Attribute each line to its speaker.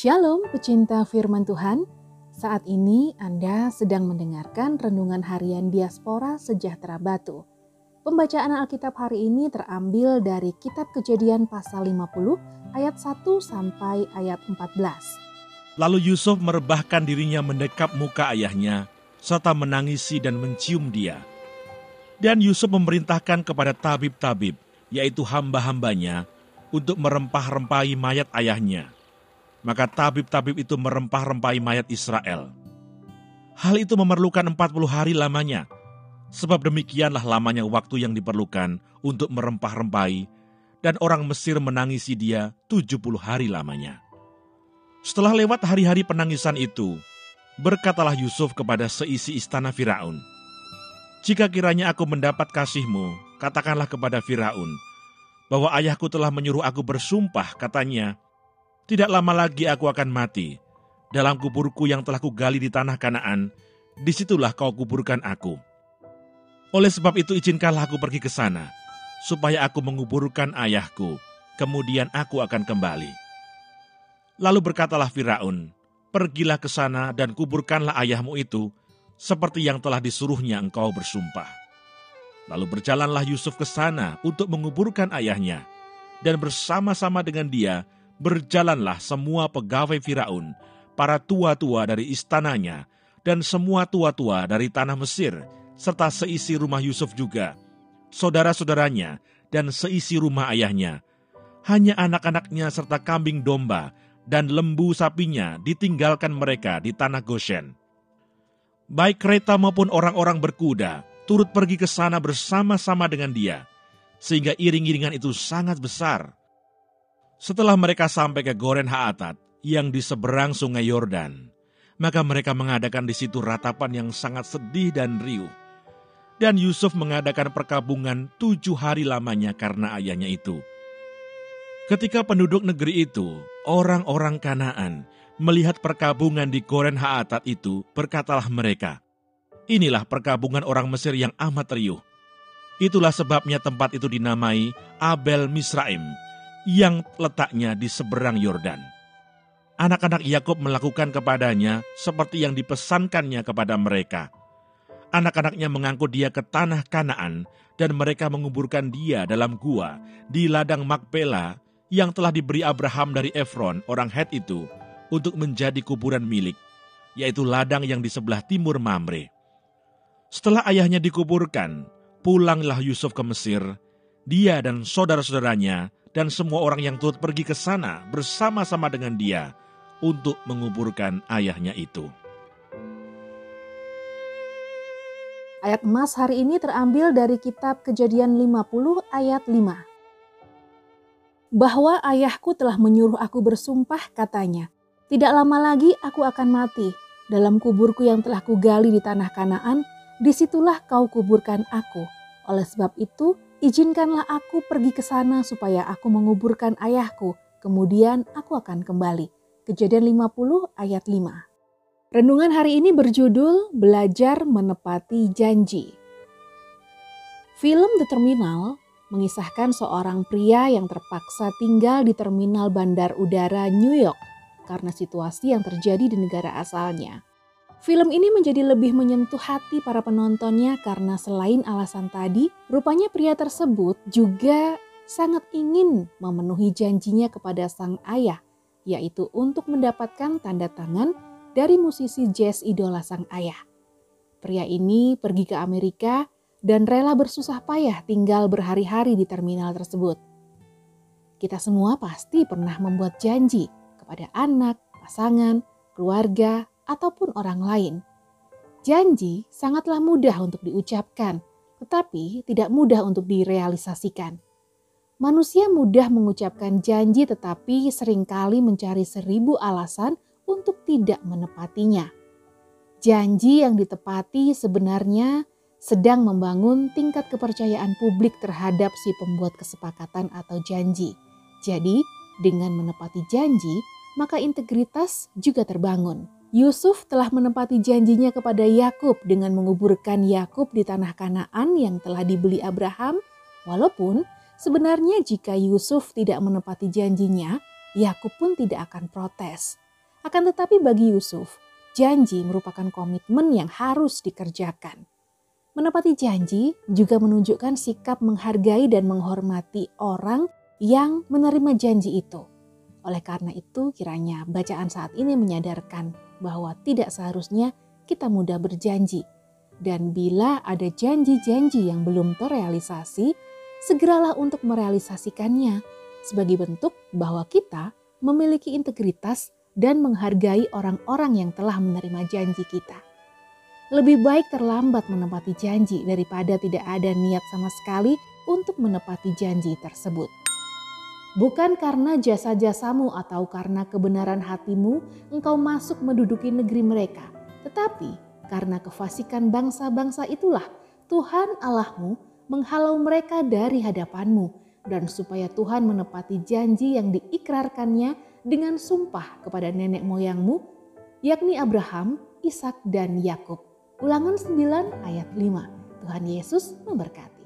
Speaker 1: Shalom pecinta firman Tuhan. Saat ini Anda sedang mendengarkan renungan harian diaspora sejahtera Batu. Pembacaan Alkitab hari ini terambil dari kitab Kejadian pasal 50 ayat 1 sampai ayat 14.
Speaker 2: Lalu Yusuf merebahkan dirinya mendekap muka ayahnya serta menangisi dan mencium dia. Dan Yusuf memerintahkan kepada tabib-tabib, yaitu hamba-hambanya, untuk merempah-rempahi mayat ayahnya maka tabib-tabib itu merempah-rempahi mayat Israel. Hal itu memerlukan 40 hari lamanya, sebab demikianlah lamanya waktu yang diperlukan untuk merempah-rempahi, dan orang Mesir menangisi dia 70 hari lamanya. Setelah lewat hari-hari penangisan itu, berkatalah Yusuf kepada seisi istana Firaun, Jika kiranya aku mendapat kasihmu, katakanlah kepada Firaun, bahwa ayahku telah menyuruh aku bersumpah, katanya, tidak lama lagi aku akan mati. Dalam kuburku yang telah kugali di tanah Kanaan, di situlah kau kuburkan aku. Oleh sebab itu izinkanlah aku pergi ke sana, supaya aku menguburkan ayahku, kemudian aku akan kembali. Lalu berkatalah Firaun, pergilah ke sana dan kuburkanlah ayahmu itu, seperti yang telah disuruhnya engkau bersumpah. Lalu berjalanlah Yusuf ke sana untuk menguburkan ayahnya, dan bersama-sama dengan dia berjalanlah semua pegawai Firaun, para tua-tua dari istananya, dan semua tua-tua dari tanah Mesir, serta seisi rumah Yusuf juga, saudara-saudaranya, dan seisi rumah ayahnya. Hanya anak-anaknya serta kambing domba dan lembu sapinya ditinggalkan mereka di tanah Goshen. Baik kereta maupun orang-orang berkuda turut pergi ke sana bersama-sama dengan dia, sehingga iring-iringan itu sangat besar setelah mereka sampai ke Goren Haatat yang di seberang sungai Yordan, maka mereka mengadakan di situ ratapan yang sangat sedih dan riuh. Dan Yusuf mengadakan perkabungan tujuh hari lamanya karena ayahnya itu. Ketika penduduk negeri itu, orang-orang Kanaan, melihat perkabungan di Goren Haatat itu, berkatalah mereka, Inilah perkabungan orang Mesir yang amat riuh. Itulah sebabnya tempat itu dinamai Abel Misraim, yang letaknya di seberang Yordan. Anak-anak Yakub melakukan kepadanya seperti yang dipesankannya kepada mereka. Anak-anaknya mengangkut dia ke tanah Kanaan dan mereka menguburkan dia dalam gua di ladang Makpela yang telah diberi Abraham dari Efron orang Het itu untuk menjadi kuburan milik, yaitu ladang yang di sebelah timur Mamre. Setelah ayahnya dikuburkan, pulanglah Yusuf ke Mesir, dia dan saudara-saudaranya dan semua orang yang turut pergi ke sana bersama-sama dengan dia untuk menguburkan ayahnya itu.
Speaker 1: Ayat emas hari ini terambil dari kitab Kejadian 50 ayat 5. Bahwa ayahku telah menyuruh aku bersumpah katanya, tidak lama lagi aku akan mati. Dalam kuburku yang telah kugali di tanah Kanaan, di situlah kau kuburkan aku. Oleh sebab itu, Izinkanlah aku pergi ke sana supaya aku menguburkan ayahku, kemudian aku akan kembali. Kejadian 50 ayat 5. Renungan hari ini berjudul Belajar Menepati Janji. Film The Terminal mengisahkan seorang pria yang terpaksa tinggal di terminal bandar udara New York karena situasi yang terjadi di negara asalnya. Film ini menjadi lebih menyentuh hati para penontonnya karena selain alasan tadi, rupanya pria tersebut juga sangat ingin memenuhi janjinya kepada sang ayah, yaitu untuk mendapatkan tanda tangan dari musisi jazz idola sang ayah. Pria ini pergi ke Amerika dan rela bersusah payah tinggal berhari-hari di terminal tersebut. Kita semua pasti pernah membuat janji kepada anak, pasangan, keluarga, ataupun orang lain. Janji sangatlah mudah untuk diucapkan, tetapi tidak mudah untuk direalisasikan. Manusia mudah mengucapkan janji tetapi sering kali mencari seribu alasan untuk tidak menepatinya. Janji yang ditepati sebenarnya sedang membangun tingkat kepercayaan publik terhadap si pembuat kesepakatan atau janji. Jadi, dengan menepati janji, maka integritas juga terbangun. Yusuf telah menempati janjinya kepada Yakub dengan menguburkan Yakub di tanah Kanaan yang telah dibeli Abraham, walaupun sebenarnya jika Yusuf tidak menepati janjinya, Yakub pun tidak akan protes. Akan tetapi bagi Yusuf, janji merupakan komitmen yang harus dikerjakan. Menepati janji juga menunjukkan sikap menghargai dan menghormati orang yang menerima janji itu. Oleh karena itu, kiranya bacaan saat ini menyadarkan bahwa tidak seharusnya kita mudah berjanji. Dan bila ada janji-janji yang belum terrealisasi, segeralah untuk merealisasikannya sebagai bentuk bahwa kita memiliki integritas dan menghargai orang-orang yang telah menerima janji kita. Lebih baik terlambat menepati janji daripada tidak ada niat sama sekali untuk menepati janji tersebut. Bukan karena jasa-jasamu atau karena kebenaran hatimu engkau masuk menduduki negeri mereka, tetapi karena kefasikan bangsa-bangsa itulah Tuhan Allahmu menghalau mereka dari hadapanmu dan supaya Tuhan menepati janji yang diikrarkannya dengan sumpah kepada nenek moyangmu, yakni Abraham, Ishak dan Yakub. Ulangan 9 ayat 5. Tuhan Yesus memberkati.